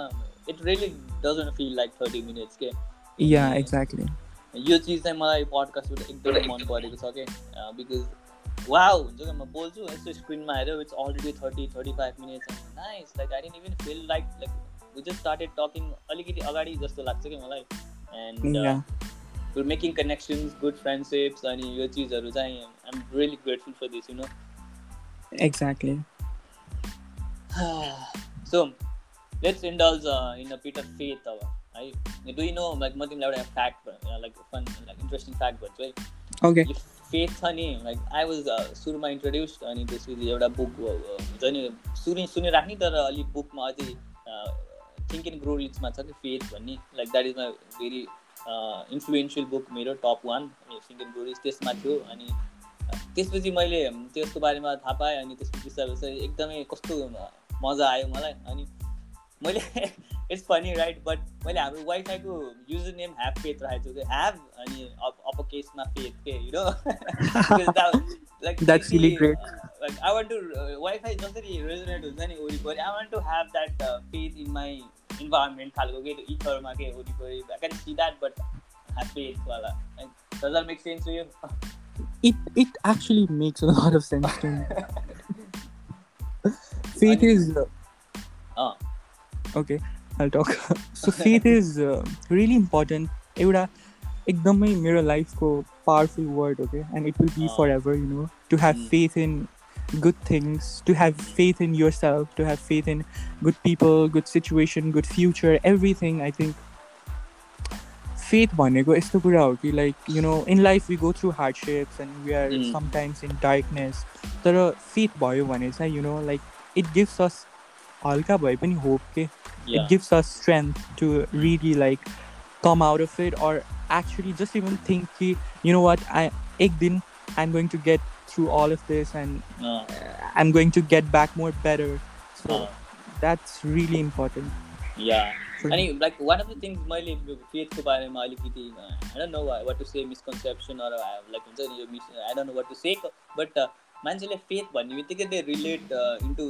it really doesn't feel like thirty minutes के yeah exactly यो चिज चाहिँ मलाई पडकास्टबाट एकदमै मन परेको छ कि बिकज वाउ हुन्छ क्या म बोल्छु यस्तो स्क्रिनमा हेऱ्यो it's already thirty thirty five minutes nice like I don't even feel like like we just started talking अलिकति अगाडि जस्तो लाग्छ कि मलाई and yeah we're making connections, good friendships, अनि यो चिजहरू चाहिँ I'm really grateful for this, you know. exactly so let's indulge uh, in a bit of faith अब है। You know like म तिमीलाई एउटा fact like fun like interesting fact भन्छु है यो फेथ छ नि लाइक आई वाज सुरुमा इन्ट्रोड्युस्ड अनि त्यसपछि एउटा बुक हुन्छ नि सुनि सुनिराख्ने तर अलिक बुकमा अझै थिङ्क एन्ड ग्रो रिचमा छ कि फेथ भन्ने like that is my very influential book मेरो top one Think and Grow Rich त्यसमा थियो अनि अ, त्यसपछि मैले त्यसको बारेमा थाहा पाएँ अनि त्यसपछि बिस्तारै बिस्तारै एकदमै कस्तो मजा आयो मलाई अनि मैले इट्स फनी राइट बट मैले हाम्रो वाइफाईको युजर नेम ह्याभ फेथ राखेको छु कि ह्याभ अनि अप केसमा फेथ के you like That's really great. Like I want to wifi जसरी रेजोनेट हुन्छ नि वरिपरि I want to have that faith in my environment खालको के इथरमा के वरिपरि I can see that but have faith वाला does that make sense to you it it actually makes a lot of sense to me faith is uh, अँ okay i'll talk so faith is uh, really important एउटा एकदमै मेरो लाइफको powerful word okay and it will be Ah. forever you know to have Mm. faith in good things to have faith in yourself to have faith in good people good situation good future everything i think faith भनेको यस्तो कुरा हो कि like you know in life we go through hardships and we are Mm. Sometimes in darkness तर faith भयो भने चाहिँ you know like it gives us हल्का भए पनि होप के Yeah. it gives us strength to really like come out of it or actually just even think ki, you know what i ek din i'm going to get through all of this and अँ uh, i'm going to get back more better so uh that's really important yeah for अनि like one of the things मैले फेथको बारेमा अलिकति I don't know what to say misconception or like हुन्छ नि यो miss I don't know what to say but मान्छेले faith भन्ने बित्तिकै दे रिलेट इन्टु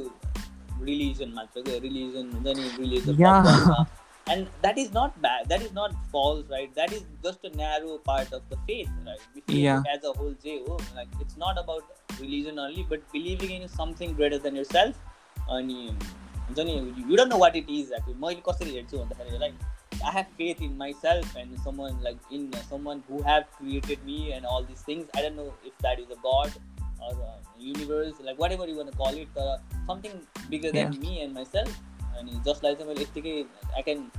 रिलिजन मात्र क्या रिलिजन हुन्छ नि religion Yeah. And that is not bad that is not false right that is just a narrow part of the faith right Yeah. As a whole जे हो like it's not about religion only but believing in something greater than yourself अनि हुन्छ नि you don't know what it is actually मैले कसरी हेर्छु भन्दाखेरि like I have faith in myself and someone like in someone who have created me and all this things I don't know if that is a god or universe like whatever you want call it तर something bigger than me and myself अनि जसलाई चाहिँ मैले यत्तिकै I can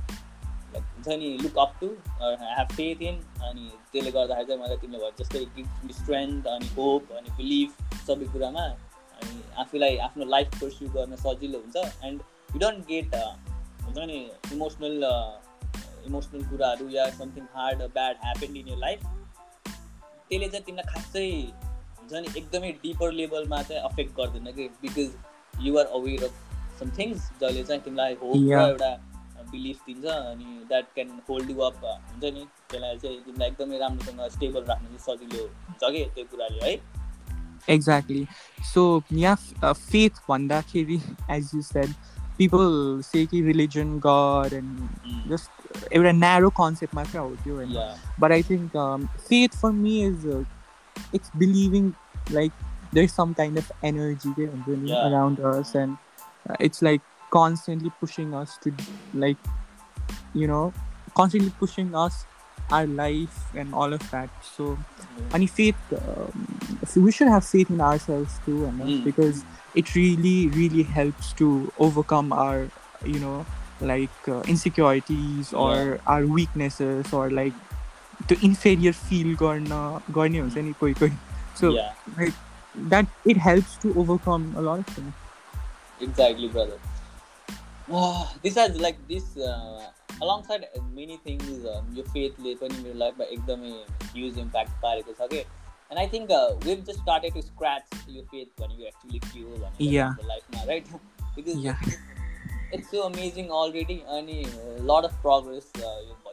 like हुन्छ नि look up to I have faith in अनि त्यसले गर्दाखेरि चाहिँ मलाई तिमीले भयो जस्तै स्ट्रेन्थ अनि होप अनि बिलिभ सबै कुरामा अनि आफूलाई आफ्नो लाइफ पर्स्यु गर्न सजिलो हुन्छ एन्ड यु डोन्ट गेट हुन्छ नि इमोसनल इमोसनल कुराहरू या something hard bad happen in your life त्यसले चाहिँ तिमीलाई खासै हुन्छ नि एकदमै डिपर लेभलमा चाहिँ अफेक्ट गर्दैन कि? Because you're aware of some things जसले चाहिँ तिमीलाई Yeah. एउटा बिलिफ दिन्छ अनि that can hold you up हुन्छ नि? त्यसलाई चाहिँ तिमीलाई एकदमै राम्रोसँग स्टेबल राख्नु चाहिँ सजिलो हुन्छ कि त्यो कुराले है? Yeah f- uh, faith भन्दाखेरि as you said people say कि god and Mm. just एउटा narrow concept मात्र हो त्यो होइन। Think um, faith for me is uh, it's believing like there's some kind of energy Yeah. around us and uh, it's like constantly pushing us to like you know constantly pushing us our life and all of that so any faith um, so we should have faith in ourselves too and Mm. because it really really helps to overcome our you know like uh, insecurities or our weaknesses or like त्यो inferior feel गर्न गर्ने हुन्छ नि कोही कोही so yeah that it helps to overcome a lot of things exactly brother Ah, this has like this uh, alongside many things um, यो फेथले पनि मेरो लाइफमा एकदमै ह्युज इम्प्याक्ट पारेको छ कि and I think we've just started to scratch यो फेथ भनेको एक्चुली के हो Yeah. भनेर लाइफमा right because yeah it's so amazing already अनि लट अफ प्रोग्रेस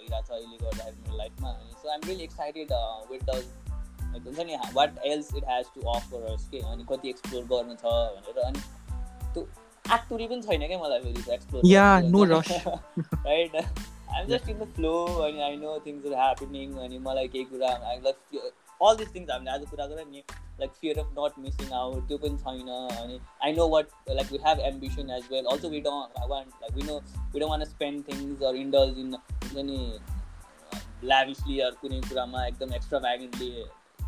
भइरहेको छ अहिले गर्दाखेरि मेरो लाइफमा। अनि so I'm really excited with does like हुन्छ नि what else it has to offer के अनि कति एक्सप्लोर गर्नु छ भनेर अनि त्यो आक्टुरी पनि छैन क्या मलाई फेरि explore. Right I'm just in the flow अनि I know things are happening अनि मलाई केही कुरा I like all this things हामीले आज कुरा गऱ्यौँ नि like fear of not missing out त्यो पनि छैन अनि I know what like we have ambition as well also we don't want like we know we don't want spend things or indulge in हुन्छ नि ल्याभिसली अरू कुनै कुरामा एकदम एक्स्ट्रा भ्यागेन्टली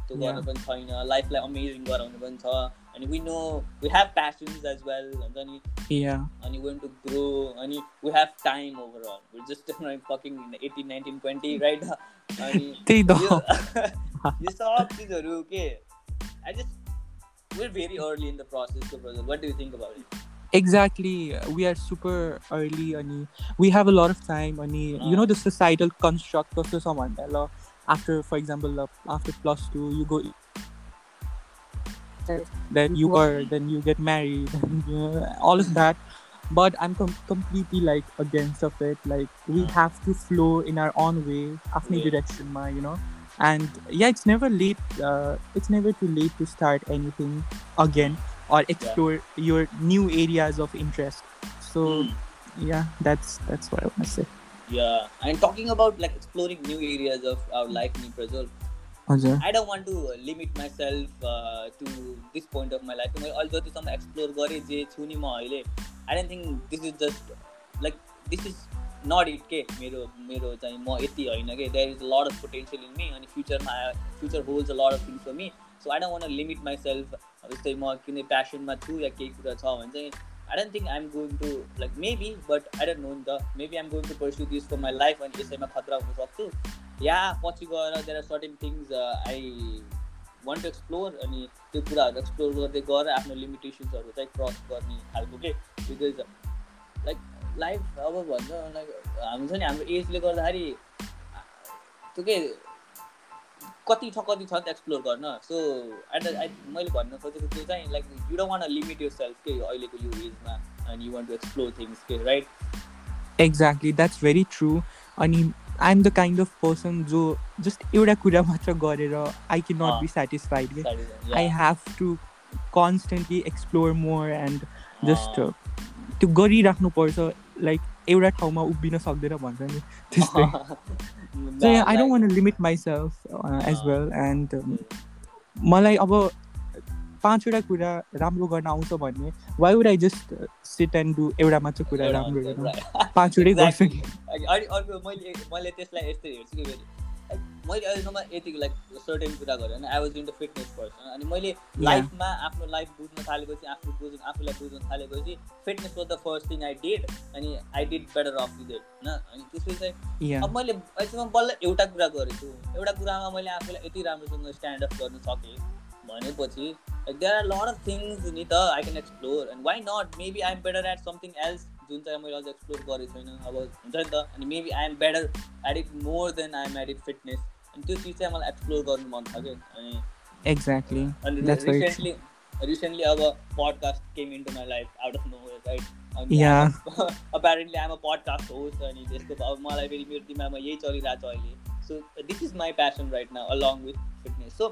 त्यो. गर्नु पनि छैन लाइफलाई अमेजिङ गराउनु पनि छ अनि we know we have passions as well हुन्छ नि अनि वेन टु ग्रो अनि we have time overall just fucking eighteen nineteen twenty right अनि you saw this Aru, okay? I just we're very early in the process of What do you think about it? Exactly, we are super early, Ani. We have a lot of time, Ani. Uh-huh. You know the societal construct of someone. After, for example, uh, after plus two, you go then you are then you get married you know, all of that but i'm com- completely like against of it like we hmm. have to flow in our own way afni direction ma you know and yeah it's never late uh, it's never too late to start anything again or explore yeah. your new areas of interest so mm. yeah that's that's what i want to say yeah and talking about like exploring new areas of our life in brazil okay. i don't want to limit myself uh, to this point of my life although to some explore gare je chuni i don't think this is just like this is not it के मेरो मेरो चाहिँ म यति होइन कि there is lot of potential in me अनि फ्युचरमा future holds a lot of things for me so I don't want limit myself जस्तै म कुनै प्यासनमा छु या केही कुरा छ भने चाहिँ I don't think I'm going to like maybe but I don't know नि त. Maybe I'm going to pursue this for my life अनि यसैमा खतरा हुनसक्छु या पछि गएर there are certain things I want to explore अनि त्यो कुराहरू एक्सप्लोर गर्दै गएर आफ्नो लिमिटेसन्सहरू चाहिँ क्रस गर्ने खालको के? बिकज लाइक लाइफ अब भन्छ लाइक हामी छ नि हाम्रो एजले गर्दाखेरि त्यो के कति छ कति छ त एक्सप्लोर गर्न सो एट आई मैले भन्न खोजेको त्यो चाहिँ like you don't want limit yourself के अहिलेको यो एजमा अनि you want to explore things के right exactly that's very true अनि I am the kind of person जो जस्ट एउटा कुरा मात्र गरेर I can not. Be satisfied के. I have to constantly explore more and just. त्यो गरिराख्नुपर्छ लाइक एउटा ठाउँमा उभिन सक्दैन भन्छ नि। त्यस्तै। Limit myself uh, as Ah. well. And um, मलाई अब पाँचवटा कुरा राम्रो गर्न आउँछ भने why would I just sit and do एउटा मात्र कुरा राम्रो गर्न? पाँचवटै गर्छु। मैले मैले त्यसलाई यस्तो हेर्छु कि मैले अहिलेसम्म यतिको लाइक सर्टेन कुरा गरेँ होइन। I was in the fitness person अनि मैले लाइफमा आफ्नो लाइफ बुझ्न थालेपछि आफू बुझ्नु आफूलाई बुझ्न थालेपछि fitness was the first thing I did अनि I did better off with it होइन। अनि त्यसपछि चाहिँ अब मैले अहिलेसम्म बल्ल एउटा कुरा गरेको एउटा कुरामा मैले आफूलाई यति राम्रोसँग स्ट्यान्ड अप गर्न सकेँ भनेपछि like there are lot of things नि त I can explore and why not maybe I am better at something else जुन चाहिँ मैले अझ एक्सप्लोर गरेको छैन अब हुन्छ नि त। अनि maybe I am better at it more than I am at it fitness अनि त्यो चिज चाहिँ मलाई एक्सप्लोर गर्नु मन छ कि अनि एक्ज्याक्टली अनि रिसेन्टली रिसेन्टली अब podcast came in to my life out of no right अनि Yeah. Apparently I'm a podcast host अनि त्यसको अब मलाई फेरि मेरो दिमागमा यही चलिरहेको छ अहिले। So this is my passion right now along with fitness so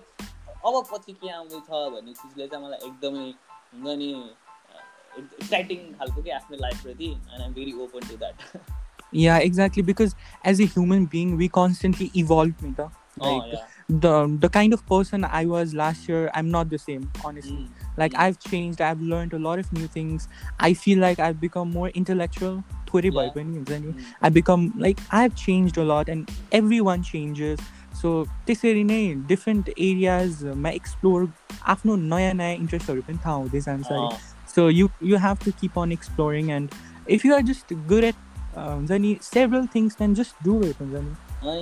अब पछि के आउँदैछ भन्ने चिजले चाहिँ मलाई एकदमै हुन्छ नि एक्साइटिङ खालको कि आफ्नो लाइफप्रति and I'm very open to that Yeah exactly because as a human being we constantly evolve नि त like the the kind of person I was last year, I'm not the same, honestly. Like I've changed, I've learned a lot of new things. I feel like I've become more intellectual. थोरै भए Yeah. पनि हुन्छ नि I become like I've changed a lot and everyone changes. So त्यसरी नै different एरियाजमा explore आफ्नो नयाँ नयाँ इन्ट्रेस्टहरू पनि थाहा हुँदै जान्छ है So you you have to keep on exploring and if you are just good at uh, हुन्छ नि several things then just do it हुन्छ नि है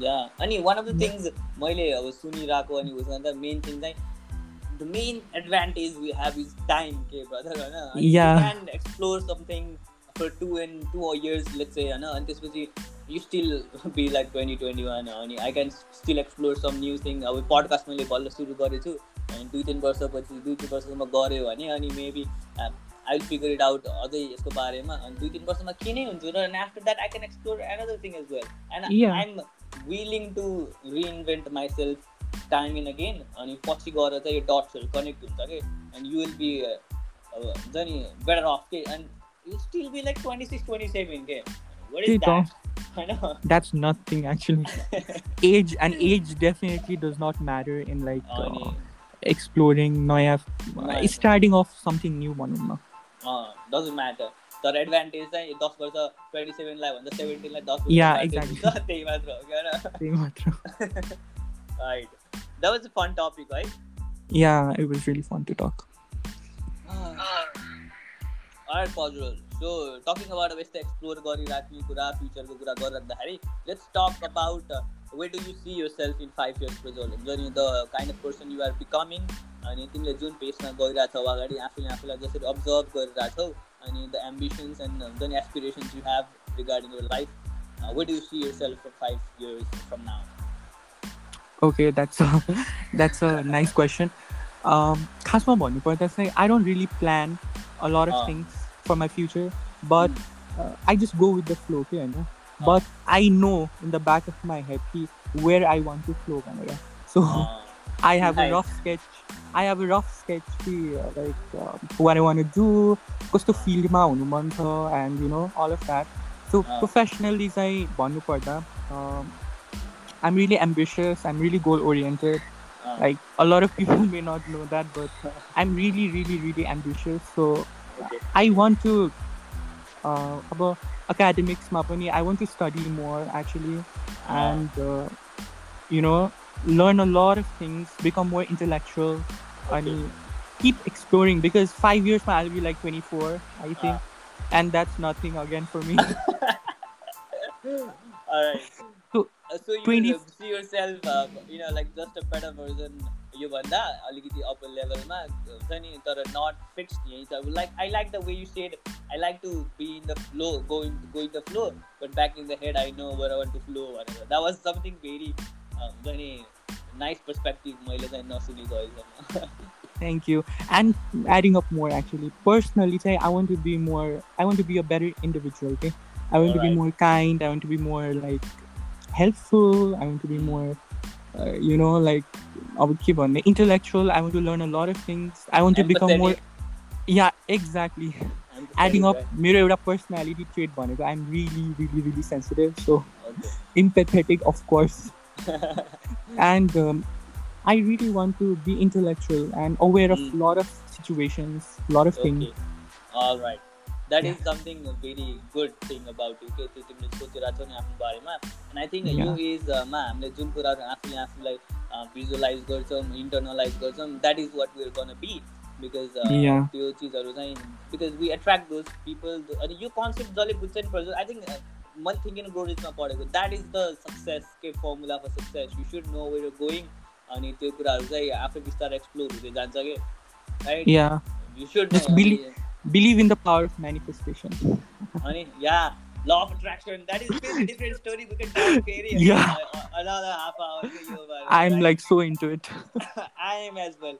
या अनि वान अफ द थिङ्स मैले अब सुनिरहेको अनि उसमा त मेन थिङ चाहिँ the main advantage we have is time के ब्रदर होइन? Yeah. Can explore something for two and two years let's चाहिँ होइन? अनि त्यसपछि you still be like twenty twenty one अनि I can still explore some new thing अब podcast मैले बल्ल सुरु गरेछु अनि दुई तिन वर्षपछि दुई तिन वर्षसम्म गऱ्यो भने अनि maybe I will figure it out अझै यसको बारेमा अनि दुई तिन वर्षमा के नै हुन्छ र अनि after that I can explore another thing as well and Yeah. I am willing to reinvent myself time in again अनि पछि गएर चाहिँ यो डट्सहरू कनेक्ट हुन्छ कि एन्ड यु विल बी अब हुन्छ नि बेटर अफ के and you still be like twenty six twenty seven के वाट त्यही इज त द्याट होइन that's nothing actually age and age definitely does not matter in like uh, अनि exploring नयाँ नयाँ। starting off something new भनौँ न डजन्ट म्याटर तर एडभान्टेज चाहिँ दस वर्ष ट्वेन्टी सेभेनलाई भन्दा सेभेन्टिनलाई दस Yeah, वर्ष exactly. हुन्छ, त्यही मात्र हो क्या र त्यही मात्र right that was a fun topic है yeah it was really fun to talk Alright, Fazrul. So, talking about अब यस्तो एक्सप्लोर गरिराख्ने कुरा फ्युचरको कुरा गरिराख्दाखेरि let's talk about way do you see yourself in five years Prajwal हुन्छ नि the kind of person you are becoming अनि तिमीले जुन पेसमा गइरहेछौ अगाडि आफूले आफूलाई जसरी अब्जर्भ गरिरहेछौ अनि द एम्बिसन्स एन्ड हुन्छ नि aspirations you have regarding your life way do you see yourself for five years from now okay that's a that's a nice question um खासमा भन्नुपर्दा चाहिँ I don't really plan a lot of Ah. things for my future but uh, I just go with the flow okay होइन but I know in the back of my head कि where I want to flow भनेर so I have a Nice. rough sketch. I have a rough sketch कि, uh, like um, what I want to do, कस्तो फिल्डमा हुनु मन छ and you know all of that. So Ah. professionally चाहिँ भन्नुपर्दा um, I'm really ambitious. I'm really goal oriented. Like a lot of people may not know that, but I'm really, really, really ambitious. So okay. I want to uh, अब academicsमा पनि I want to study more actually and uh, you know learn a lot of things become more intellectual and keep exploring because five years from I'll be like 24 I think and that's nothing again for me Alright. So, Uh, so you 20 will see yourself, uh, you know, like just a better version योभन्दा अलिकति upper लेभलमा हुन्छ नि तर not fix यहीँ छ like I like the way you said I like to be in the flow going going the flow but back in the head I know where want to flow भनेर that was something very हुन्छ नि nice perspective मैले चाहिँ नसुनेको अहिलेसम्म Thank you. And adding up more actually, personally, say I want to be more. I want to be a better individual. Okay, I want to be Alright. more kind. I want to be more like helpful. I want to be more, uh, you know, like I would keep on intellectual. I want to learn a lot of things. I want to become more. Yeah, exactly. Adding up, मेरो एउटा personality trait भनेको I'm really, really, really sensitive. So empathetic, of course. and um, I really want to be intellectual and aware of a Mm. lot of situations, a lot of things. Okay. All right. That is Yeah. something very good thing about you. के त्यो तिमीले सोचिरहेको छौ नि आफ्नो बारेमा and I think यो Yeah. एजमा हामीले जुन कुराहरू आफूले आफूलाई भिजुअलाइज गर्छौँ इन्टरनलाइज गर्छौँ that is what we're gonna be because Yeah. त्यो चिजहरू चाहिँ because we attract those people अनि यो कन्सेप्ट जसले बुझ्छ नि पर्छ आई थिङ्क मैले थिङ्किङ ग्रोरिजमा पढेको द्याट इज द सक्सेस के formula for success you should know where going अनि त्यो कुराहरू चाहिँ आफै बिस्तारै एक्सप्लोर हुँदै जान्छ कि right Yeah, you should Just believe- believe in the power of manifestation. अनि yeah law of attraction that is फेरि different story we can talk फेरि Yeah. अनदर हाफ आवर यो I'm like so into it. I am as well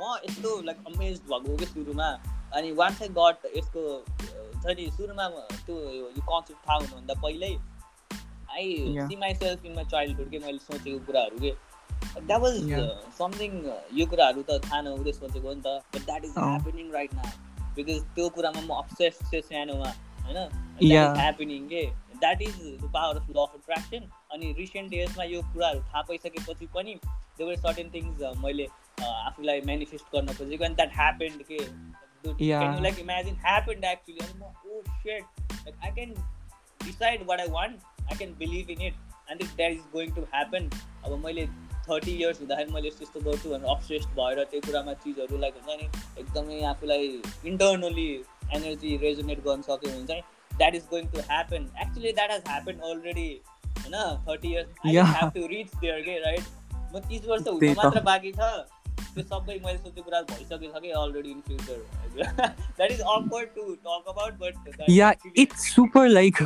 म यस्तो like amaze भएको कि सुरुमा अनि वान साइड गट यसको छ नि सुरुमा त्यो यो कन्सेप्ट थाहा हुनुभन्दा पहिल्यै I. See myself in my childhood के मैले सोचेको कुराहरू के द्याट वाज. समथिङ यो कुराहरू त थाहा नहुँदै सोचेको नि त but that is. Happening right now because त्यो कुरामा म अब्सेस थिएँ सानोमा होइन. ह्यापनिङ के that is the power of law of attraction अनि रिसेन्ट इयर्समा यो कुराहरू थाहा पाइसकेपछि पनि देवर सर्टेन थिङ्स मैले अ, आफूलाई मेनिफेस्ट गर्न खोजेको एन्ड द्याट ह्यापेन्ड के Yeah. Like imagine happened actually अनि म ओ set like I can decide what I want I can believe in it and if that is going to happen अब मैले थर्टी इयर्स हुँदाखेरि मैले यस्तो यस्तो गर्छु भनेर अब्सेस्ड भएर त्यो कुरामा चिजहरू लाइक हुन्छ नि एकदमै आफूलाई इन्टर्नली एनर्जी रेजोनेट गर्न सक्यो भने चाहिँ that is going to happen actually that has happened already होइन thirty years I Yeah. Have to reach there के राइट म तिस वर्ष हुन त्यही त। मात्र बाँकी छ त्यो सबै मैले सोचेको कुरा भइसकेको छ कि already in future that is awkward to talk about but yeah it's super like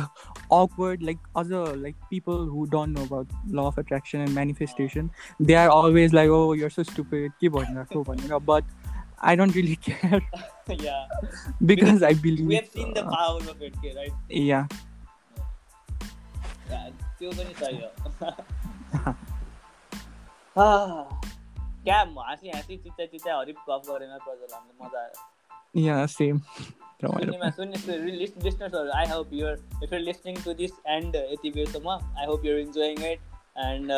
awkward like other like people who don't know about law of attraction and manifestation they are always like oh you're so stupid ke bhanira bhanira but i don't really care yeah because i believe we have seen the uh, power of it के right yeah त्यो पनि सही हो आह, क्या हाँसी हाँसी चित्ता चित्ता हरिप गफ गरेन प्रजल हामीले मजा आयो yeah same सुन्नेमा सुन्ने लिसनर्सहरू I hope you're if you're listening to this and यति बेरसम्म I hope you're enjoying it and.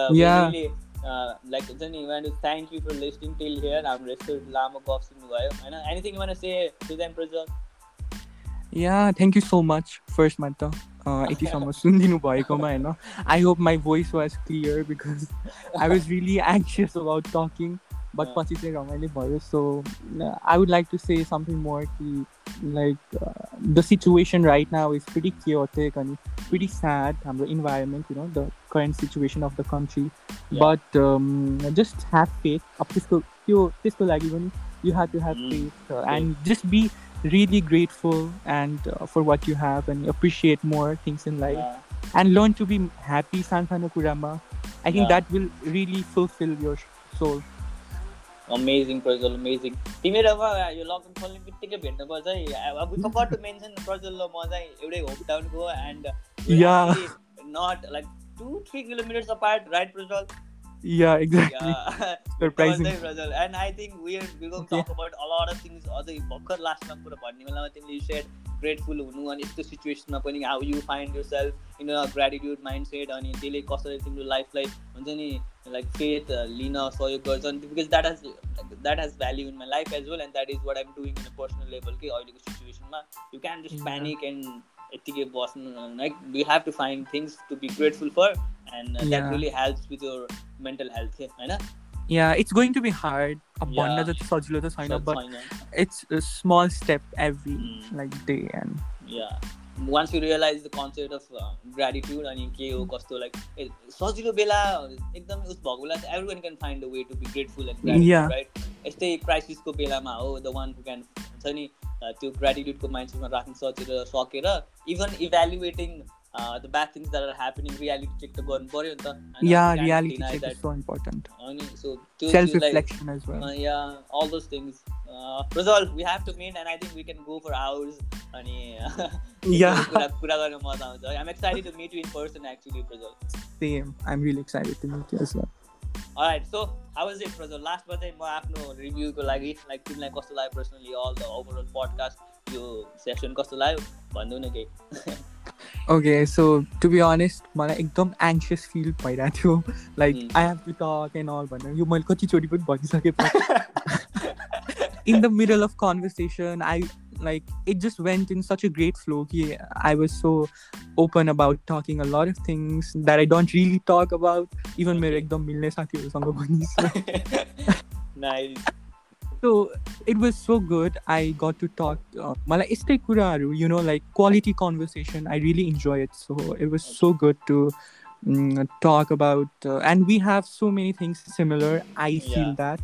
Like हुन्छ नि want thank you for listening till here हाम्रो यस्तो लामो गफ सुन्नुभयो होइन anything want say to them Prajwal yeah thank you so much first मा त यतिसम्म सुनिदिनु भएकोमा होइन I hope my voice was clear because I was really anxious about talking but Yeah. पछि चाहिँ रमाइलो भयो so I would like to say something more कि like the situation right now is pretty chaotic अनि pretty sad हाम्रो environment you know the current situation of the country Yeah. But just have faith अब त्यसको त्यो त्यसको लागि पनि you have to have Mm. faith uh, and just be really grateful and uh, for what you have and appreciate more things in life and learn to be happy सानसानो कुरामा I think Yeah. that will really fulfill your soul. Amazing Prajwal amazing तिमी र म यो lockdown खोल्ने बित्तिकै भेट्नुपर्छ है अब फर्गट टु मेन्सन प्रजल र म चाहिँ एउटै होम टाउनको and Yeah. Not like two three kilometres apart right Prajwal Yeah, exactly. Surprising. Prajwal and I think we we going talk about a lot of things अझै भर्खर लास्टमा कुरा भन्ने बेलामा तिमीले सेड ग्रेटफुल हुनु अनि यस्तो सिचुएसनमा पनि how you find yourself in a gratitude mindset अनि त्यसले कसरी तिम्रो लाइफलाई हुन्छ नि लाइक फेथ लिन सहयोग गर्छ अनि because that has that has value in my life as well and that is what I'm doing in a personal level कि अहिलेको सिचुएसनमा you can just Yeah. Panic and यत्तिकै बस्नु like you have to find things to be grateful for and that Yeah. Really helps with your mental health के होइन Yeah, it's going to be hard. अब Yeah. भन्न जति सजिलो त छैन but छैन it's a small step every Mm. like day and yeah once you realize the concept of uh, gratitude अनि के हो कस्तो लाइक सजिलो बेला एकदम उस भएको बेला everyone can find a way to be grateful and Yeah. Right यस्तै क्राइसिसको बेलामा हो द वान हु क्यान हुन्छ नि uh, त्यो ग्रेटिट्युडको माइन्डसेटमा राख्न सकेर सकेर even evaluating the bad things that are happening reality check त गर्नु पऱ्यो नि त होइन? yeah, You can't reality deny check that. is so important. अनि सो त्यो Self चिजलाई- reflection as well. Uh, yeah, all those things. Uh, Prajal, we have to meet, and I think we can go for hours. अनि Yeah. कुरा कुरा गर्न मजा आउँछ I'm excited to meet you in person actually, Prajal. Same. I'm really excited to meet you as well. Alright, so how was it, Prajal? लास्टमा चाहिँ म आफ्नो रिभ्यूको लागि लाइक तिमीलाई कस्तो लाग्यो personally all the overall podcast यो सेसन कस्तो लाग्यो? भनिदेऊ न केही। Okay, so to be honest, मलाई एकदम anxious feel भइरहेको थियो। Like. I have to talk and all भनेर यो मैले कतिचोटि पनि भनिसकेँ in the middle of conversation i like it just went in such a great flow कि i was so open about talking a lot of things that i don't really talk about even मेरो Okay. एकदम मिल्ने साथीहरूसँग पनि Nice. so it was so good i got to talk uh, मलाई यस्तै कुराहरू you know like quality conversation i really enjoy it so it was so good to mm, talk about uh, and we have so many things similar i feel Yeah. that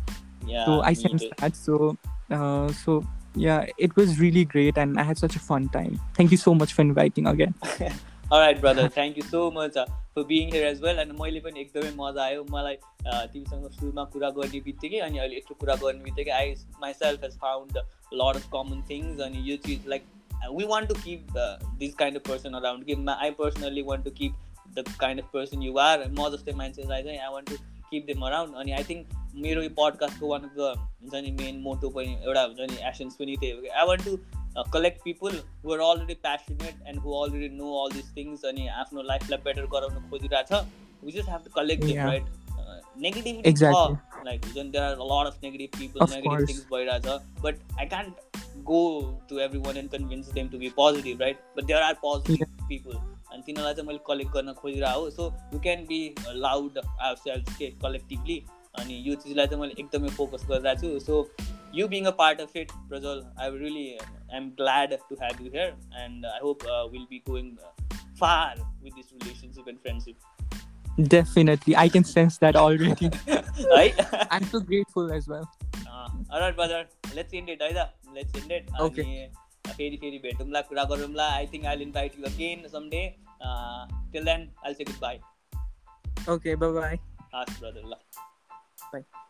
Yeah, so I me sensed too. that. So, uh, so yeah, it was really great, and I had such a fun time. Thank you so much for inviting again. Alright brother thank you so much for being here as well अनि मैले पनि एकदमै मजा आयो मलाई a, तिमीसँग सुरुमा कुरा गर्ने बित्तिकै अनि अहिले यत्रो कुरा गर्ने बित्तिकै I myself has found lot of common things अनि यो चिज like we want to keep this kind of person around कि I personally want to keep the kind of person you are म जस्तै मान्छेलाई चाहिँ I want to keep them around अनि I think मेरो यो पडकास्टको वान अफ द हुन्छ नि मेन मोटो पनि एउटा हुन्छ नि एसेन्स पनि त्यही हो कि I want to collect people who are already passionate and who already know all this things अनि आफ्नो लाइफलाई बेटर गराउन खोजिरहेको छ we just have to collect them. Right negativity. छ लाइक जुन there are lot of negative people negative. Things भइरहेछ but I can't go to every one and convince them to be positive right but there are positive people अनि तिनीहरूलाई चाहिँ मैले collect गर्न खोजिरहेको हो so you can be loud ourself के collectively अनि यो चिजलाई चाहिँ मैले एकदमै फोकस गरिरहेको छु so you being a part of it, Prajal, I really am glad to have you here, and I hope uh, we'll be going uh, far with this relationship and friendship. Definitely. I can sense that already. है I'm so grateful as well. Alright brother let's end it है त let's and it Okay. अनि फेरि फेरि भेटौँला कुरा गरौँला I think I invite you again someday till then I say goodbye Okay, bye bye. हस् brother ल Bye.